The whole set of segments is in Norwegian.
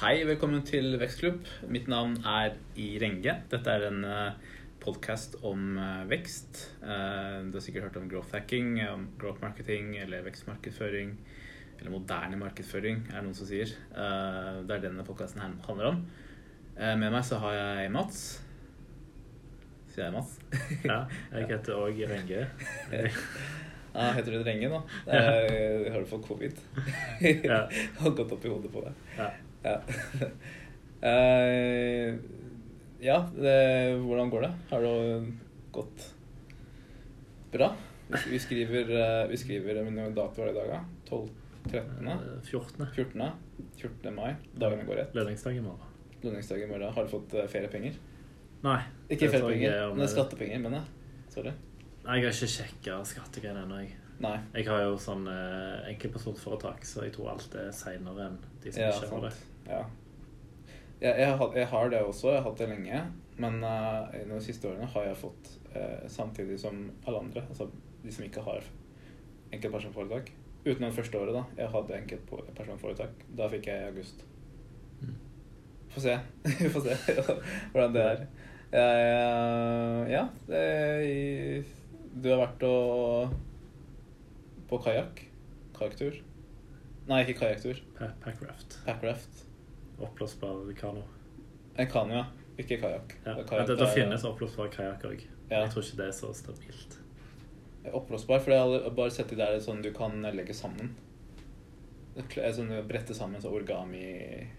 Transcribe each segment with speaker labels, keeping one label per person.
Speaker 1: Hei, velkommen til Vekstklubb. Mitt navn er I Renge. Dette er en podkast om eh, vekst. Eh, Du har sikkert hørt om growth hacking, om growth marketing eller vekstmarkedsføring. Eller moderne markedsføring, er det noen som sier. Eh, Det er denne podkasten her handler om. Eh, Med meg så har jeg Mats. Sier jeg Mats?
Speaker 2: Ja, jeg heter òg Renge.
Speaker 1: Ja, heter du Renge nå? Ja. Har du fått covid?
Speaker 2: Ja.
Speaker 1: Har gått opp i hodet på deg.
Speaker 2: Ja.
Speaker 1: Ja. uh, ja, det, hvordan går det? Har det gått bra? Vi, skriver, eh, vi skriver Hvilken dato er det i dag, da? 12? 13?
Speaker 2: Eh, 14.
Speaker 1: 14. 14. mai. Dagene går rett.
Speaker 2: Lønningsdag i morgen.
Speaker 1: Lønningsdag i morgen. Har du fått eh, feriepenger?
Speaker 2: Nei.
Speaker 1: Ikke feriepenger,
Speaker 2: jeg
Speaker 1: men er skattepenger. Men jeg. Sorry.
Speaker 2: Nei, Jeg har ikke sjekka skattegreiene ennå. jeg.
Speaker 1: Nei.
Speaker 2: Jeg har jo sånn eh, enkeltpersonforetak, så jeg tror alt er seinere enn de som
Speaker 1: Ja,
Speaker 2: ikke har det.
Speaker 1: Ja. Jeg, jeg, har, jeg har det også, jeg har hatt det lenge. Men uh, de siste årene har jeg fått uh, samtidig som alle andre. Altså de som ikke har enkeltpersonforetak. Utenom første året, da. Jeg hadde enkeltpersonforetak. Da fikk jeg i august.
Speaker 2: Mm.
Speaker 1: Få se. Vi får se hvordan det er. Jeg, eh, ja, det, du har vært og, på kajakk. Kajakktur. Nei, ikke kajakktur.
Speaker 2: Packraft.
Speaker 1: Packraft.
Speaker 2: Oppblåsbar kano.
Speaker 1: En kano, ja. Ikke kajakk.
Speaker 2: Ja.
Speaker 1: Kajakk
Speaker 2: det, det finnes oppblåsbar kajakk òg.
Speaker 1: Ja.
Speaker 2: Jeg tror ikke det er så stabilt.
Speaker 1: Oppblåsbar, for jeg har bare sett de der sånn du kan legge sammen. Er Sånn brette sammen så origami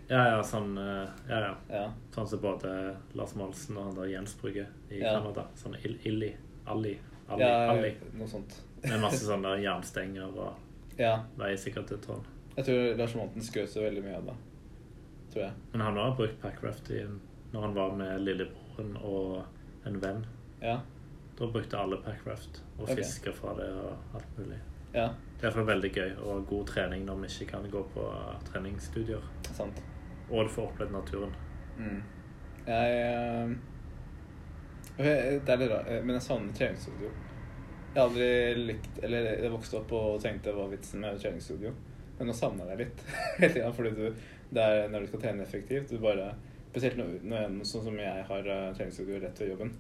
Speaker 2: Ja, ja, sånn eh, Ja, ja.
Speaker 1: Ja.
Speaker 2: Sånn som både Lars Molsen og han der Jens bruker i
Speaker 1: Ja.
Speaker 2: Canada. Sånn ill- illi. Alli. Alli.
Speaker 1: ja
Speaker 2: alli.
Speaker 1: noe sånt.
Speaker 2: Med masse sånne jernstenger og
Speaker 1: Ja.
Speaker 2: veier sikkert til tonn.
Speaker 1: Jeg tror Lars Monten skrøt så veldig mye av det. Tror jeg.
Speaker 2: Men han har brukt Packraft i, når han var med lillebroren og en venn.
Speaker 1: Ja.
Speaker 2: Da brukte alle Packraft og
Speaker 1: okay.
Speaker 2: fiska fra det og alt mulig.
Speaker 1: Ja,
Speaker 2: Det er for veldig gøy og god trening når vi ikke kan gå på treningsstudier.
Speaker 1: sant.
Speaker 2: Og du får opplevd naturen.
Speaker 1: Mm. Jeg øh... Det er litt rart, men jeg savner treningsstudio. Jeg har aldri likt Eller jeg vokste opp og tenkte hva vitsen med treningsstudio. Men nå savner jeg det litt. Fordi du, det er når du skal trene effektivt du bare, Spesielt når, når, sånn som jeg har uh, treningsstudio rett ved jobben.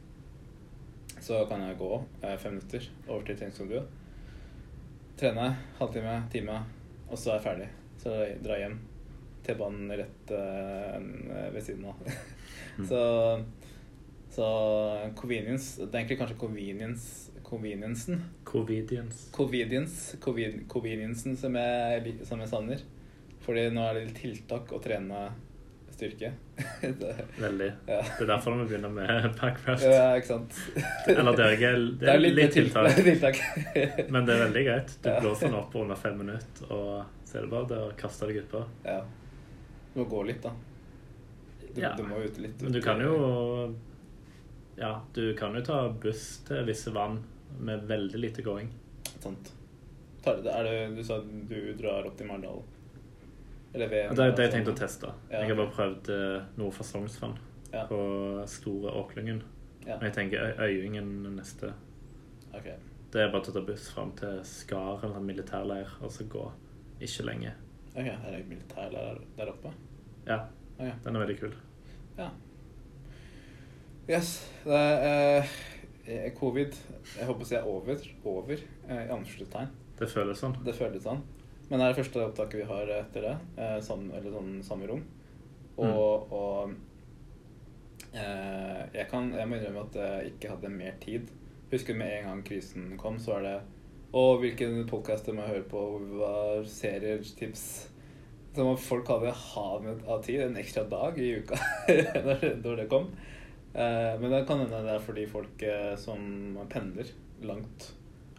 Speaker 1: Så kan jeg gå uh, fem minutter over til treningsstudio. Trene halvtime, time, og så er jeg ferdig. Så jeg drar jeg hjem. T-banen rett uh, ved siden av.
Speaker 2: Mm.
Speaker 1: så så convenience Det er egentlig kanskje convenience conveniencen.
Speaker 2: Covidience.
Speaker 1: Covidience, Covid, conveniencen som jeg, som jeg savner. Fordi nå er det litt tiltak å trene styrke. det,
Speaker 2: Veldig.
Speaker 1: ja.
Speaker 2: Det er derfor vi begynner med Packraft.
Speaker 1: ja, ikke sant?
Speaker 2: Eller det er, ikke- det er litt tiltak.
Speaker 1: tiltak.
Speaker 2: Men det er veldig greit. Du
Speaker 1: Ja.
Speaker 2: blåser den opp under fem minutter, og så er det bare det å kaste deg utpå.
Speaker 1: ja. Du må gå litt, da. Du,
Speaker 2: Ja.
Speaker 1: du må ut litt.
Speaker 2: Men du kan jo Ja, du kan jo ta buss til visse vann med veldig lite gåing.
Speaker 1: Sant. Er det, du sa du drar opp til Marndal? Eller ved
Speaker 2: Det det jeg tenkte å teste.
Speaker 1: Ja.
Speaker 2: Jeg har bare prøvd noe fasongsvann
Speaker 1: Ja.
Speaker 2: på Store Åklungen.
Speaker 1: Ja.
Speaker 2: Men jeg tenker Øy- Øyingen neste.
Speaker 1: Ok.
Speaker 2: Det er bare å ta buss fram til Skar eller en militærleir og så gå. Ikke lenge.
Speaker 1: Ok, Er det militærleir der oppe?
Speaker 2: Ja,
Speaker 1: Okay.
Speaker 2: den er veldig kul.
Speaker 1: Ja. Yes. Det er eh, covid. Jeg håper å si er over. Over, eh, i anførselstegn.
Speaker 2: Det føles sånn.
Speaker 1: Det føles sånn. Men det er det første opptaket vi har etter det. Eh, sam, eller sånn samme rom. Og, og eh, jeg, kan, jeg må innrømme at jeg ikke hadde mer tid. Husker med en gang krisen kom, så var det Og hvilken podkast må jeg høre på? Hva serier, tips? Som om folk hadde hav av tid, en ekstra dag i uka når det kom. Eh, men det kan hende det er fordi folk eh, som pendler langt,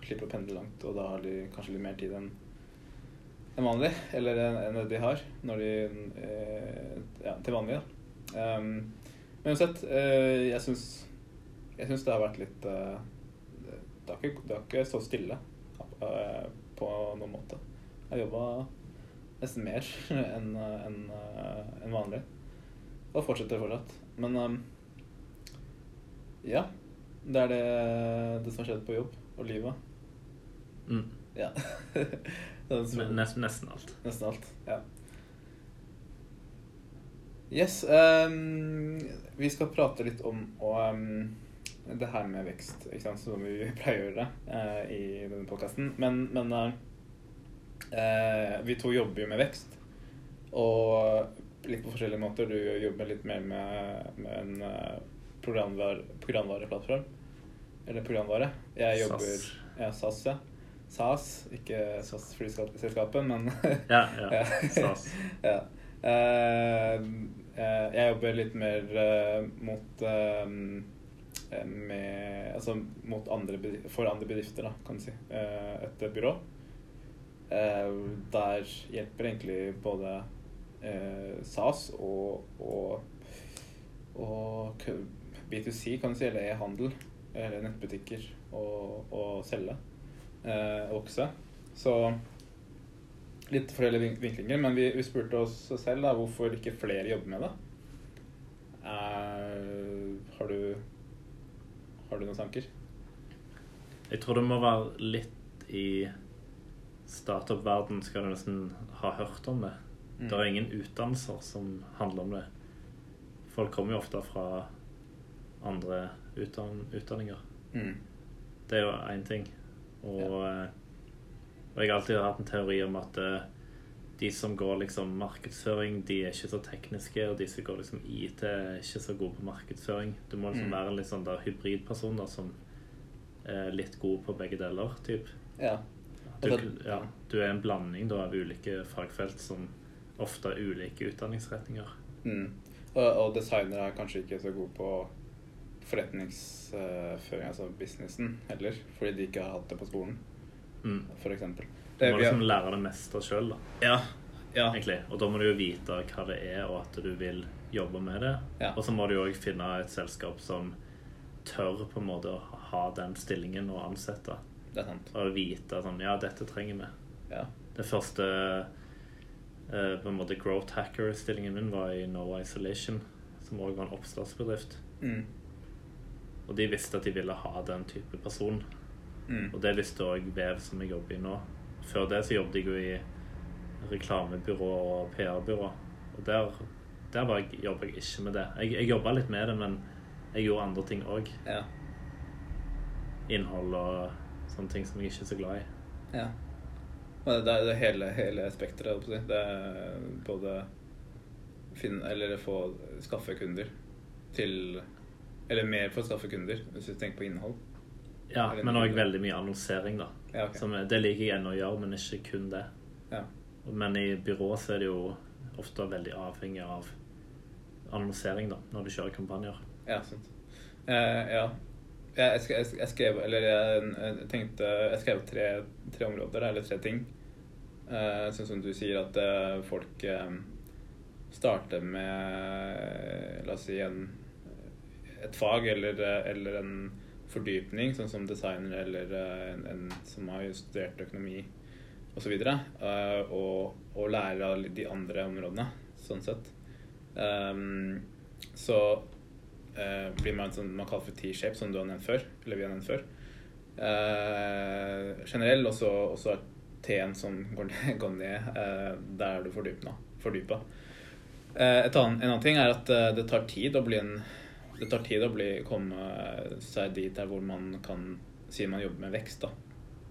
Speaker 1: slipper å pendle langt, og da har de kanskje litt mer tid enn enn vanlig, eller enn de har når de eh, Ja, til vanlig, da. Um, men uansett, eh, jeg syns Jeg syns det har vært litt eh, Det har ikke, det har ikke stått stille på noen måte. Jeg har jobba nesten mer enn en, en vanlig. Og fortsetter fortsatt. Men um, ja. Det er det, det som har skjedd på jobb og livet.
Speaker 2: Mm.
Speaker 1: Ja. Er
Speaker 2: Men Nesten, alt.
Speaker 1: Nesten alt. Ja. Yes. Um, vi skal prate litt om og, um, det her med vekst, ikke sant, som vi pleier å gjøre uh, i denne podkasten. Men, men uh, uh, vi to jobber jo med vekst. Og litt på forskjellige måter. Du jobber litt mer med, med en programvare, programvareplattform. Eller programvare. Jeg jobber
Speaker 2: SAS.
Speaker 1: Ja, SAS, ja. SAS, ikke SAS-flyselskapet, men
Speaker 2: Ja, ja. SAS.
Speaker 1: ja. Eh, eh, jeg jobber litt mer eh, mot med, altså mot andre for andre bedrifter, da, kan du si. Et byrå. Der hjelper egentlig både SAS og, og, og B2C, kan du si, eller e-handel, eller nettbutikker, å selge. Eh, vokse. Så litt forskjellige vinklinger, men vi, vi spurte oss selv da, hvorfor ikke flere jobber med det. Eh, har du Har du noen tanker?
Speaker 2: Jeg tror det må være litt i startup-verden skal du nesten ha hørt om det.
Speaker 1: Mm.
Speaker 2: Det er ingen utdannelser som handler om det. Folk kommer jo ofte fra andre utdan utdanninger.
Speaker 1: Mm.
Speaker 2: Det er jo én ting. Og, eh, og jeg har alltid hatt en teori om at eh, de som går liksom markedsføring, de er ikke så tekniske, og de som går liksom IT, er ikke så gode på markedsføring. Du må liksom
Speaker 1: Mm.
Speaker 2: være en litt sånn der hybridperson da, som er litt god på begge deler, typ.
Speaker 1: Ja.
Speaker 2: Du,
Speaker 1: det-
Speaker 2: ja, du er en blanding da, av ulike fagfelt som ofte har ulike utdanningsretninger.
Speaker 1: Mm. Og, og designere er kanskje ikke så gode på forretningsføring, altså businessen, heller. Fordi de ikke har hatt det på skolen,
Speaker 2: Mm.
Speaker 1: eksempel.
Speaker 2: Du må liksom lære det meste sjøl, da.
Speaker 1: Ja. Ja.
Speaker 2: egentlig. Og da må du jo vite hva det er, og at du vil jobbe med det.
Speaker 1: Ja.
Speaker 2: Og så må du jo òg finne et selskap som tør på en måte å ha den stillingen og ansette.
Speaker 1: Det er sant.
Speaker 2: Og vite sånn Ja, dette trenger vi.
Speaker 1: Ja.
Speaker 2: Det første eh, på en måte growth hacker-stillingen min var i No Isolation, som òg var en oppstartsbedrift.
Speaker 1: Mm.
Speaker 2: Og de visste at de ville ha den type person.
Speaker 1: Mm.
Speaker 2: Og det visste òg Vev, som jeg jobber i nå. Før det så jobbet jeg jo i reklamebyrå og PR-byrå. Og der, der var jeg, jobba jeg ikke med det. Jeg, jeg jobba litt med det, men jeg gjorde andre ting òg.
Speaker 1: Ja.
Speaker 2: Innhold og sånne ting som jeg ikke er så glad i.
Speaker 1: Ja. Men det er det hele, hele spekteret, si. Det er både finne Eller få skaffe kunder til Eller mer for å skaffe kunder, hvis du tenker på innhold.
Speaker 2: Ja, Men òg veldig mye annonsering, da.
Speaker 1: Ja, okay.
Speaker 2: Som, er- det liker jeg ennå å gjøre, men ikke kun det.
Speaker 1: Ja.
Speaker 2: Men i byrå så er det jo ofte veldig avhengig av annonsering, da, når du kjører kampanjer.
Speaker 1: Ja, sant. Uh, ja. Jeg, jeg, jeg, skrev Eller jeg, tenkte Jeg skrev tre, tre områder, eller tre ting. Uh, sånn som du sier, at uh, folk eh, starter med La oss si en, et fag eller, eh, eller en fordypning, sånn som designer eller eh, en, en som har studert økonomi osv. Uh, og, og lærer av de andre områdene, sånn sett. Um, så uh, blir man sånn man kaller for T-shape, som du har nevnt før. Eller vi har nevnt før. Uh, generell, og så er T-en som går ned, går ned uh, der er du fordypa. Annet, en annen ting er at det tar tid å bli en det tar tid å bli, komme seg dit der hvor man kan si man jobber med vekst. da.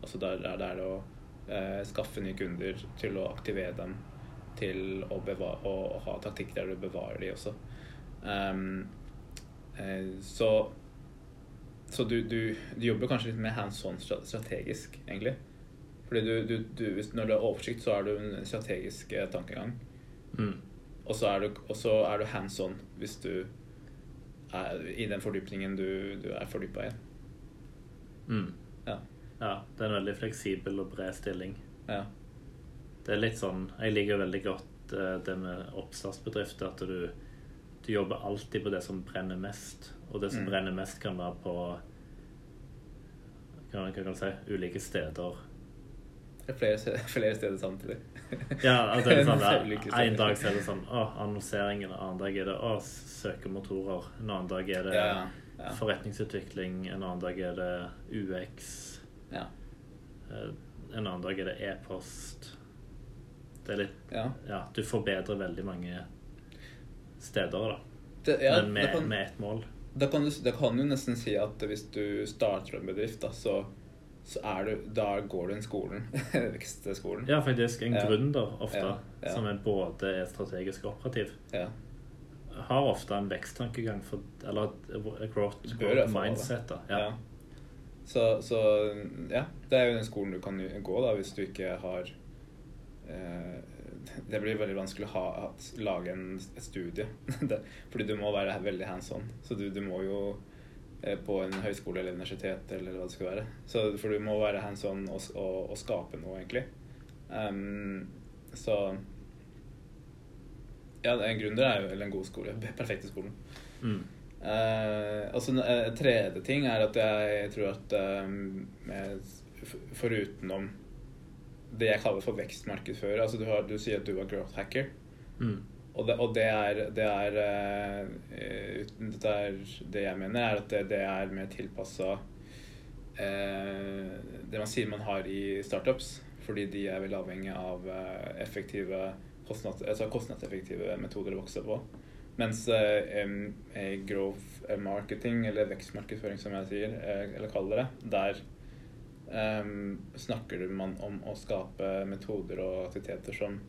Speaker 1: Altså der, der, der det å eh, skaffe nye kunder, til å aktivere dem, til å, bevare, å, å ha taktikk der du bevarer de også. Um, eh, så så du, du, du jobber kanskje litt mer hands on strategisk, egentlig. Fordi du, du, når du har oversikt, så er du en strategisk eh, tankegang.
Speaker 2: Mm.
Speaker 1: Og så er du, og så er du hands on hvis du er i den fordypningen du, du er fordypa i.
Speaker 2: Mm.
Speaker 1: Ja.
Speaker 2: ja. Det er en veldig fleksibel og bred stilling.
Speaker 1: Ja.
Speaker 2: Det er litt sånn Jeg liker veldig godt eh, det med oppstartsbedrifter. At du, du jobber alltid på det som brenner mest. Og det som
Speaker 1: Mm.
Speaker 2: brenner mest, kan være på kan du si ulike steder.
Speaker 1: Det er flere, flere steder samtidig.
Speaker 2: Ja, altså det er sånn der, En dag så er det sånn å, annonseringen, en annen dag er det å, søkemotorer. En annen dag er det
Speaker 1: Ja, ja.
Speaker 2: forretningsutvikling. En annen dag er det UX.
Speaker 1: Ja.
Speaker 2: eh, En annen dag er det e-post. Det er litt
Speaker 1: ja.
Speaker 2: Ja, du forbedrer veldig mange steder, da.
Speaker 1: Det,
Speaker 2: Men med,
Speaker 1: det, kan,
Speaker 2: med ett mål.
Speaker 1: Da kan du, det kan jo nesten si at hvis du starter en bedrift, da, så, så du, da går du inn skolen. Vekstskolen.
Speaker 2: Ja, faktisk. En gründer ofte,
Speaker 1: Ja, ja.
Speaker 2: som er både er strategisk og operativ,
Speaker 1: Ja.
Speaker 2: har ofte en veksttankegang for Eller et growth, growth mindset.
Speaker 1: Ja. Så, så ja, det er jo den skolen du kan gå da, hvis du ikke har eh, Det blir veldig vanskelig å ha, lage en, et studie. fordi du må være veldig hands on. Så du, du må jo på en høyskole eller universitet eller hva det skal være. Så, for du må være hands on og, og, og skape noe, egentlig. Um, så Ja, en gründer er jo eller en god skole. Perfekte skolen.
Speaker 2: Mm.
Speaker 1: Uh, altså, en en tredje ting er at jeg tror at um, forutenom det jeg kaller for vekstmarkedsfører altså du, har, du sier at du var growth hacker.
Speaker 2: Mm.
Speaker 1: Og det, og det er, det er eh, eh, Dette er det jeg mener, er at det, er mer tilpassa eh, det man sier man har i startups. Fordi de er veldig avhengig av eh, effektive altså kostnadseffektive metoder å vokse på. Mens eh, em, eh, growth marketing, eller vekstmarkedsføring som jeg sier, eh, eller kaller det, der em, snakker man om å skape metoder og aktiviteter som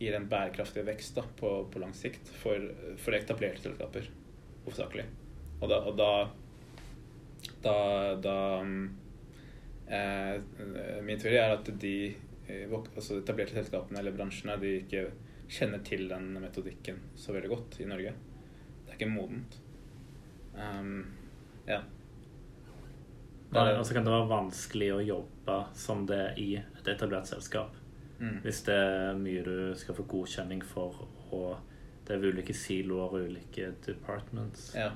Speaker 1: gir en bærekraftig vekst da, på, på lang sikt for, for etablerte selskaper, hovedsakelig. Og da, og da, da, da eh, Min teori er at de eh, altså etablerte selskapene eller bransjene de ikke kjenner til den metodikken så veldig godt i Norge. Det er ikke modent. Um, ja.
Speaker 2: Og
Speaker 1: er-
Speaker 2: altså kan det være vanskelig å jobbe som det i et etablert selskap.
Speaker 1: Mm.
Speaker 2: Hvis det er mye du skal få godkjenning for, og det er ulike siloer og ulike departments.
Speaker 1: ja.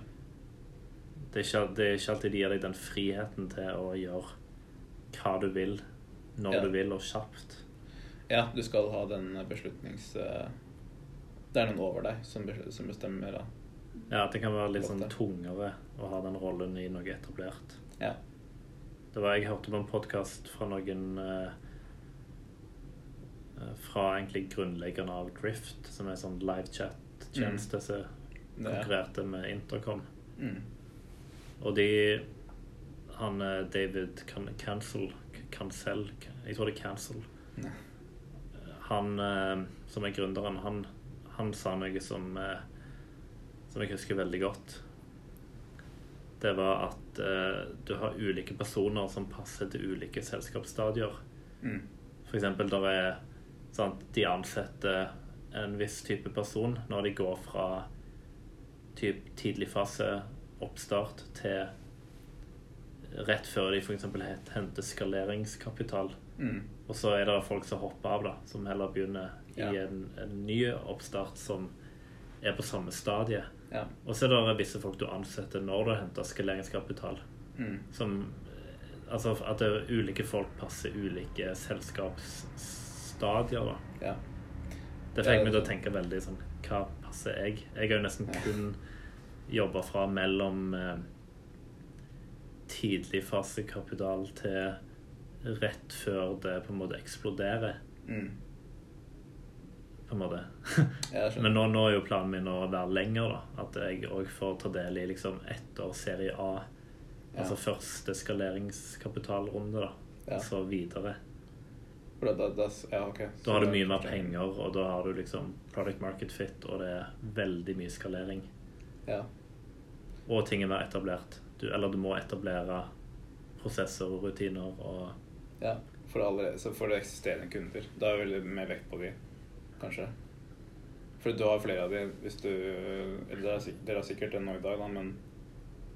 Speaker 2: Det er, ikke, det er ikke alltid de gir deg den friheten til å gjøre hva du vil, når
Speaker 1: Ja.
Speaker 2: du vil, og kjapt.
Speaker 1: ja, du skal ha den beslutnings... eh, det er noen over deg som, bestemmer. Da.
Speaker 2: Ja, det kan være litt sånn tungere å ha den rollen i noe etablert.
Speaker 1: Ja.
Speaker 2: Det var, Jeg hørte på en podkast fra noen eh, eh, Fra egentlig grunnleggeren av Drift, som er en sånn livechat-tjeneste som konkurrerte med Intercom.
Speaker 1: mm.
Speaker 2: Og de Han eh, David Can Cancel Cancel Jeg tror det er Cancel.
Speaker 1: Ne.
Speaker 2: Han eh, som er gründeren, han, han sa noe som eh, Som jeg husker veldig godt. Det var at eh, du har ulike personer som passer til ulike selskapsstadier.
Speaker 1: Mm.
Speaker 2: For eksempel der er sant, De ansetter en viss type person når de går fra typ tidlig fase oppstart til rett før de f.eks. henter skaleringskapital.
Speaker 1: Mm.
Speaker 2: Og så er det folk som hopper av, da, som heller begynner
Speaker 1: Ja.
Speaker 2: i en, en ny oppstart som er på samme stadie.
Speaker 1: Ja.
Speaker 2: Og så er det visse folk du ansetter når du henter skaleringskapital.
Speaker 1: Mm.
Speaker 2: Som Altså at det er ulike folk passer ulike selskapsstadier, da.
Speaker 1: ja.
Speaker 2: Det fikk meg til å tenke veldig sånn Hva passer jeg? Jeg har jo nesten kun jobba fra mellom eh, tidligfasekapital til rett før det på en måte eksploderer.
Speaker 1: Mm.
Speaker 2: på en måte. Men nå, nå er jo planen min å være lenger, da. At jeg òg får ta del i liksom etter serie A. Altså første skaleringskapitalrunde, da.
Speaker 1: Ja.
Speaker 2: Og så videre.
Speaker 1: For da, da, da, ja, okay.
Speaker 2: Da har du mye mer penger, og da har du liksom product market fit, og det er veldig mye skalering.
Speaker 1: Ja.
Speaker 2: Og ting er mer etablert. Du, eller du må etablere prosesser og rutiner og
Speaker 1: ja. For, allerede, så for det eksisterende kunder. Da er det veldig mer vekt på de, kanskje. For du har flere av de hvis du Eller dere har, sik- dere har sikkert det nå i dag, da, men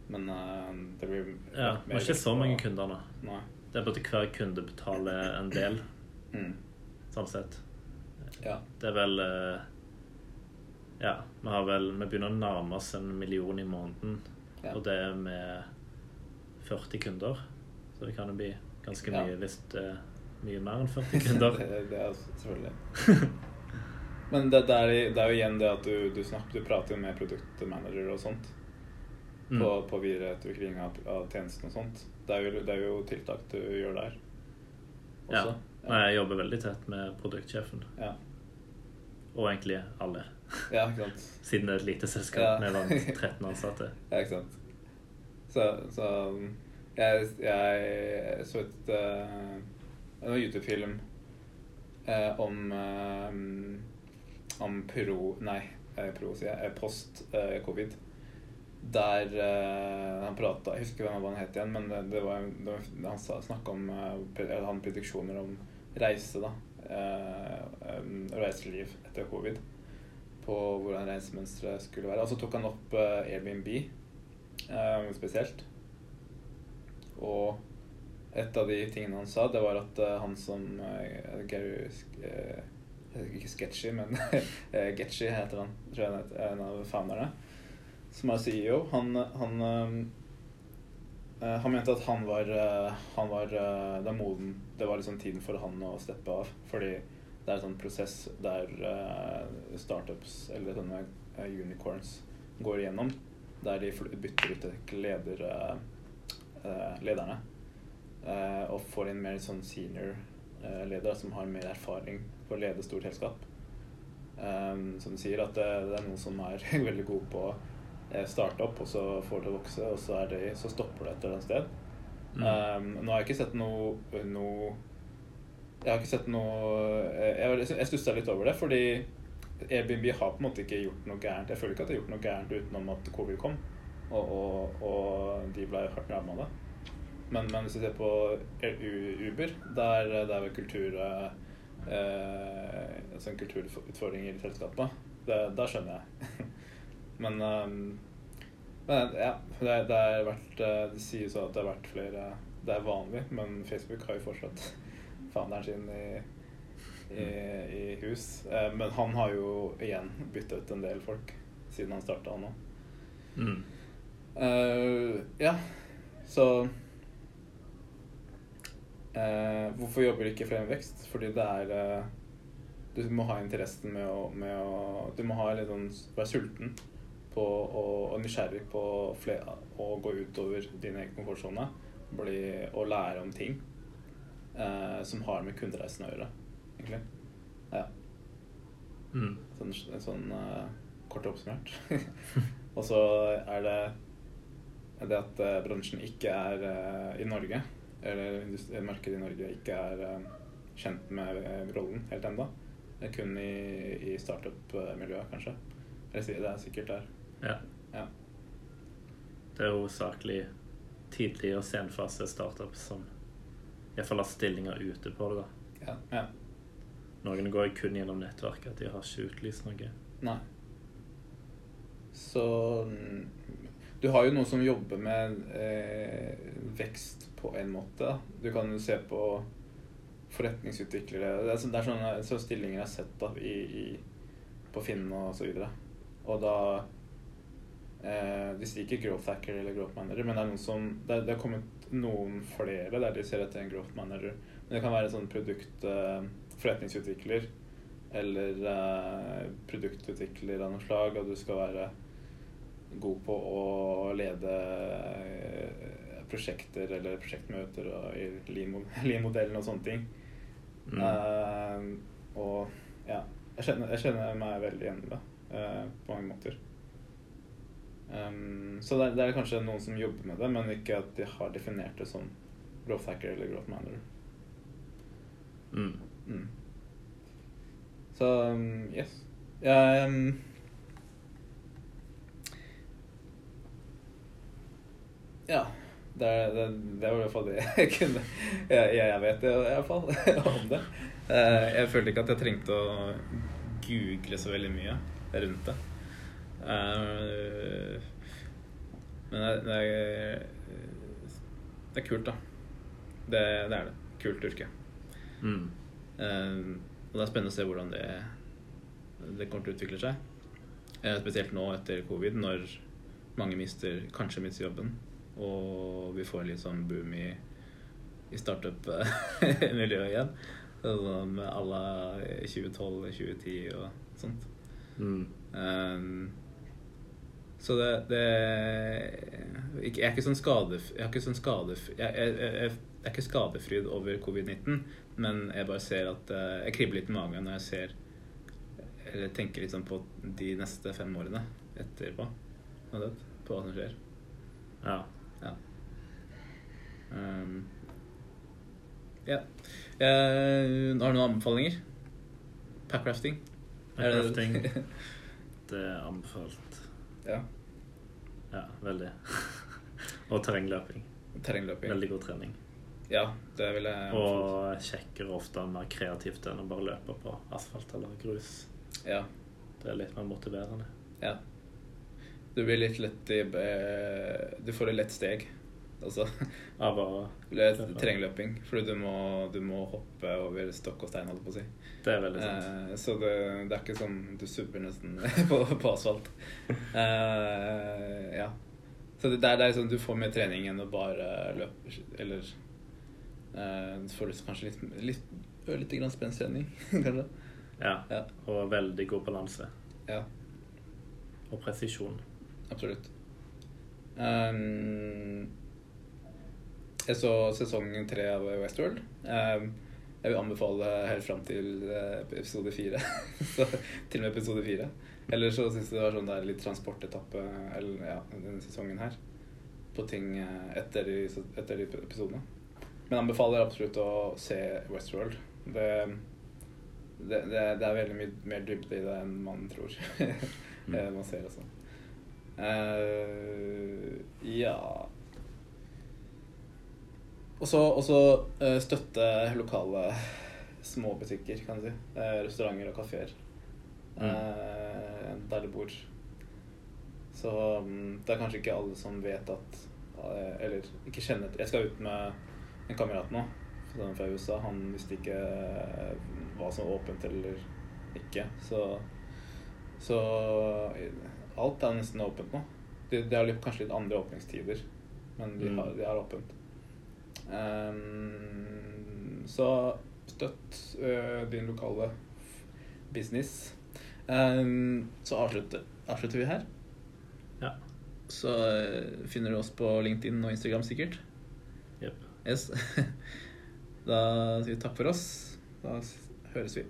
Speaker 1: men eh, det blir
Speaker 2: Ja, vi har ikke så mange kunder nå.
Speaker 1: Nei.
Speaker 2: Det er bare at hver kunde betaler en del,
Speaker 1: Mm.
Speaker 2: sånn sett.
Speaker 1: Ja.
Speaker 2: Det er vel eh, Ja, vi har vel Vi begynner å nærme oss en million i måneden.
Speaker 1: Ja.
Speaker 2: Og det er med 40 kunder. Så det kan jo bli ganske
Speaker 1: Ja.
Speaker 2: mye hvis det er mye mer enn 40 kunder.
Speaker 1: det, det er selvfølgelig Men det, det, er, det er jo igjen det at du, du snakker Du prater jo med produktmanager og sånt.
Speaker 2: Mm.
Speaker 1: På, på videreutvikling av, av tjenesten og sånt. Det er, jo, det er jo tiltak du gjør der. også. Ja.
Speaker 2: Nei, jeg jobber veldig tett med produktsjefen.
Speaker 1: Ja.
Speaker 2: Og egentlig alle.
Speaker 1: Ja, ikke sant.
Speaker 2: Siden det er et lite selskap
Speaker 1: Ja.
Speaker 2: med rundt 13 ansatte.
Speaker 1: Ja, ikke sant. Så, så jeg, jeg så et uh, en YouTube-film uh, om eh, om pro... Nei, pro, sier jeg. eh, Post-covid. Der eh, han prata Jeg husker ikke hvem han het igjen, men det, det var, det var, han snakka om Han prediksjoner om reise, da. Eh, reiseliv etter covid. På hvordan reisemønsteret skulle være. Og så tok han opp eh, Airbnb eh, spesielt. Og et av de tingene han sa, det var at eh, han som uh, Gary eh, Ikke Sketchy, men eh, Getchy heter han. Tror jeg han heter, en av founderne. Som er CEO. Han, han eh, eh, han mente at han var, eh, han var eh, Det er moden Det var liksom tiden for han å steppe av. Fordi det er en sånn prosess der eh, startups, eller sånne eh, unicorns, går igjennom. Der de bytter ut leder, eh, eh, lederne. eh, og får inn mer sånn senior eh, ledere som har mer erfaring på å lede stort selskap. Som sier at det, det er noen som er veldig gode på starte opp, og så får det vokse, og så, det, så stopper det et eller annet sted.
Speaker 2: Mm.
Speaker 1: Um, nå har jeg ikke sett noe, noe Jeg har ikke sett noe Jeg, jeg stussa litt over det, fordi Airbnb har på en måte ikke gjort noe gærent. Jeg føler ikke at de har gjort noe gærent utenom at covid kom, og, og, og de ble hardt ramma av det. Men, men hvis du ser på Uber, der det er vel kultur eh, altså en kulturutfordringer i selskapet, det, da skjønner jeg. men, um, ja, det, det er vært eh, Det sies at det har vært flere Det er vanlig, men Facebook har jo fortsatt fanderen sin i, i, i hus. Eh, men han har jo igjen bytta ut en del folk siden han starta nå.
Speaker 2: Mm.
Speaker 1: Uh, ja, så uh, Hvorfor jobber ikke flere med vekst? Fordi det er uh, Du må ha interessen med å, med å Du må ha litt sånn, være sulten på og, og nysgjerrig på å gå utover din egen komfortsone bli, og lære om ting eh, som har med kundereisen å gjøre, egentlig. Ja.
Speaker 2: Mm.
Speaker 1: Sånn, sånn uh, kort oppsummert. og så er det det at uh, bransjen ikke er uh, i Norge, eller markedet i Norge ikke er kjent med rollen helt ennå. Kun i, i startup-miljøet, kanskje. Eller sier det er sikkert der.
Speaker 2: Ja.
Speaker 1: Ja.
Speaker 2: Det er hovedsakelig tidlig og senfase startups som iallfall har stillinger ute på det. da.
Speaker 1: Ja. ja.
Speaker 2: Noen går kun gjennom nettverket, de har ikke utlyst noe.
Speaker 1: Nei. Så Du har jo noen som jobber med eh, vekst på en måte. Du kan jo se på forretningsutviklere Det er, sånn- det er sånne, sånne stillinger jeg har sett da, i, i, på Finn og så videre. Og da De ikke growth hacker eller growth manager, men det er noen som Det, det har kommet noen flere der de ser etter en growth manager. Men det kan være sånn produkt eh, forretningsutvikler eller eh, produktutvikler av noe slag, og du skal være god på å lede eh, prosjekter eller prosjektmøter og i Lean-mo- Lean-modellen og sånne ting.
Speaker 2: Mm.
Speaker 1: Uh, og ja, jeg kjenner, jeg kjenner meg veldig igjen i det uh, på mange måter. Um, så det, det er kanskje noen som jobber med det, men ikke at de har definert det som growth hacker eller growth manager.
Speaker 2: Mm.
Speaker 1: Mm. Så um, yes. Ja, um, ja. Det, er, det, det var i hvert fall det jeg kunne Jeg, jeg vet det i hvert fall om det. Eh, jeg følte ikke at jeg trengte å google så veldig mye rundt det. Eh, men det, det, er, det er kult, da. Det, det er det. Kult yrke.
Speaker 2: Mm.
Speaker 1: Eh, og det er spennende å se hvordan det, det kommer til å utvikle seg. Eh, spesielt nå etter covid, når mange mister, kanskje mister jobben. Og vi får litt sånn boom i, i startup-miljøet igjen. Sånn med à la 2012, 2010 og sånt.
Speaker 2: Mm.
Speaker 1: Um, så det, det Jeg er ikke sånn skadef... Jeg, er ikke sånn skadef jeg, jeg, jeg, er ikke skadefryd over covid-19, men jeg bare ser at eh, Jeg kribler litt i magen når jeg ser Eller tenker litt sånn på de neste fem årene etterpå. Det, På hva som skjer.
Speaker 2: Ja.
Speaker 1: Ja. Um, ja. Eh, har du noen anbefalinger? Packrafting?
Speaker 2: Packrafting. Det er anbefalt.
Speaker 1: Ja.
Speaker 2: Ja, veldig. Og terrengløping.
Speaker 1: Terrengløping.
Speaker 2: Veldig god trening.
Speaker 1: Ja, det vil jeg
Speaker 2: Og kjekkere ofte mer kreativt enn å bare løpe på asfalt eller grus.
Speaker 1: Ja.
Speaker 2: Det er litt mer motiverende.
Speaker 1: ja. Du blir litt lett i Du får et lett steg, altså.
Speaker 2: Av å
Speaker 1: Terrengløping. Fordi du må, du må hoppe over stokk og stein, holdt på å si.
Speaker 2: Det er veldig sant.
Speaker 1: Eh, så det, det er ikke sånn du subber nesten på, på asfalt. Eh, ja. Så det, det er, det er sånn du får mer trening enn å bare løpe Eller eh, du får kanskje litt, litt litt grann spensttrening, kanskje.
Speaker 2: Ja.
Speaker 1: Ja.
Speaker 2: Og veldig god balanse.
Speaker 1: ja,
Speaker 2: Og presisjon.
Speaker 1: absolutt. Um, jeg så sesong tre av Westworld. Um, jeg vil anbefale helt fram til eh, episode fire. til og med episode fire. Eller så syns jeg det var sånn der litt transportetappe eller, ja, denne sesongen her. På ting eh, etter de, etter de episodene. Men anbefaler absolutt å se Westworld. Det, det, det, det er veldig mye mer dybde i det enn man tror. Eh, man ser også. Uh, ja Og så eh, støtte lokale små butikker, kan du si. Eh, restauranter og kafeer. Eh, der det bor. Så mm, det er kanskje ikke alle som vet at eh, Eller ikke kjenner Jeg skal ut med en kamerat nå fra USA. Han visste ikke eh, hva som var åpent eller ikke. Så, så alt er nesten åpent nå. De, de har kanskje litt andre åpningstider, men de
Speaker 2: Mm.
Speaker 1: har, de har åpent. Ehm, så støtt uh, din lokale business. Um, så avslutter, avslutter vi her.
Speaker 2: Ja.
Speaker 1: Så uh, finner du oss på LinkedIn og Instagram sikkert.
Speaker 2: Yep.
Speaker 1: Yes. da sier vi takk for oss. Da høres vi.